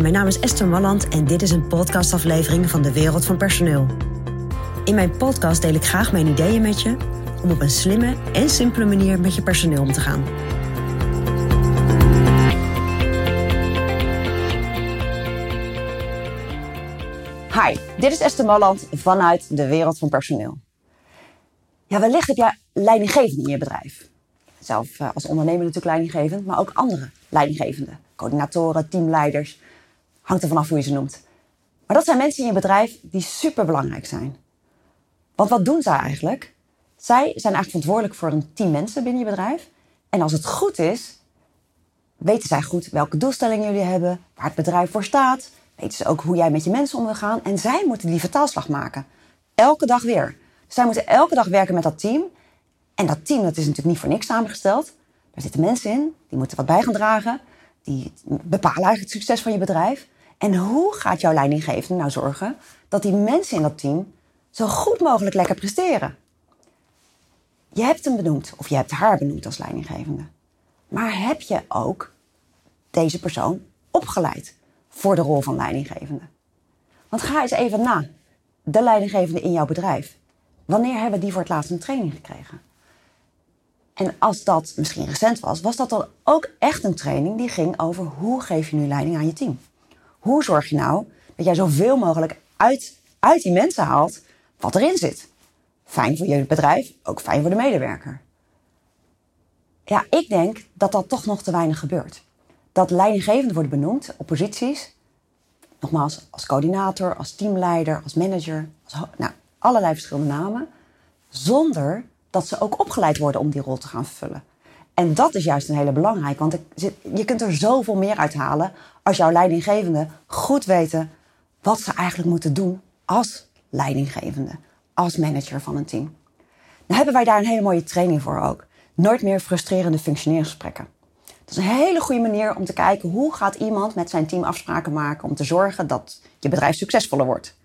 Mijn naam is Esther Malland en dit is een podcastaflevering van de Wereld van Personeel. In mijn podcast deel ik graag mijn ideeën met je om op een slimme en simpele manier met je personeel om te gaan. Hi, dit is Esther Malland vanuit de Wereld van Personeel. Ja, wellicht heb jij leidinggevenden in je bedrijf. Zelf eh, als ondernemer natuurlijk leidinggevend, maar ook andere leidinggevenden. Coördinatoren, teamleiders, hangt er vanaf hoe je ze noemt. Maar dat zijn mensen in je bedrijf die super belangrijk zijn. Want wat doen zij eigenlijk? Zij zijn eigenlijk verantwoordelijk voor een team mensen binnen je bedrijf. En als het goed is, weten zij goed welke doelstellingen jullie hebben, waar het bedrijf voor staat. Weten ze ook hoe jij met je mensen om wil gaan. En zij moeten die vertaalslag maken. Elke dag weer. Zij moeten elke dag werken met dat team. En dat team dat is natuurlijk niet voor niks samengesteld. Daar zitten mensen in, die moeten wat bij gaan dragen. Die bepalen eigenlijk het succes van je bedrijf. En hoe gaat jouw leidinggevende nou zorgen dat die mensen in dat team zo goed mogelijk lekker presteren? Je hebt hem benoemd, of je hebt haar benoemd als leidinggevende. Maar heb je ook deze persoon opgeleid voor de rol van leidinggevende? Want ga eens even na. De leidinggevende in jouw bedrijf. Wanneer hebben die voor het laatst een training gekregen? En als dat misschien recent was, was dat dan ook echt een training die ging over hoe geef je nu leiding aan je team? Hoe zorg je nou dat jij zoveel mogelijk uit, uit die mensen haalt wat erin zit? Fijn voor je bedrijf, ook fijn voor de medewerker. Ja, ik denk dat dat toch nog te weinig gebeurt. Dat leidinggevenden worden benoemd op posities, nogmaals als coördinator, als teamleider, als manager, als, nou, allerlei verschillende namen, zonder dat ze ook opgeleid worden om die rol te gaan vervullen. En dat is juist een hele belangrijke, want je kunt er zoveel meer uithalen als jouw leidinggevende goed weten wat ze eigenlijk moeten doen als leidinggevende, als manager van een team. Nou hebben wij daar een hele mooie training voor ook. Nooit meer frustrerende functioneringsgesprekken. Dat is een hele goede manier om te kijken hoe gaat iemand met zijn team afspraken maken om te zorgen dat je bedrijf succesvoller wordt.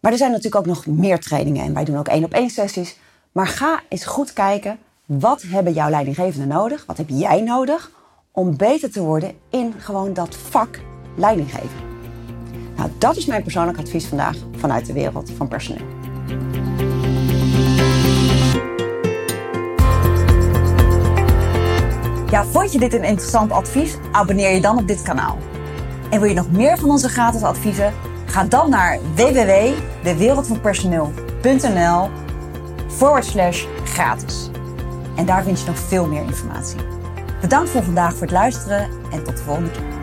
Maar er zijn natuurlijk ook nog meer trainingen en wij doen ook één op één sessies. Maar ga eens goed kijken, wat hebben jouw leidinggevenden nodig? Wat heb jij nodig om beter te worden in gewoon dat vak leidinggeven? Nou, dat is mijn persoonlijk advies vandaag vanuit de wereld van personeel. Ja, vond je dit een interessant advies? Abonneer je dan op dit kanaal. En wil je nog meer van onze gratis adviezen? Ga dan naar www.dewereldvanpersoneel.nl forward slash gratis. En daar vind je nog veel meer informatie. Bedankt voor vandaag voor het luisteren en tot de volgende keer.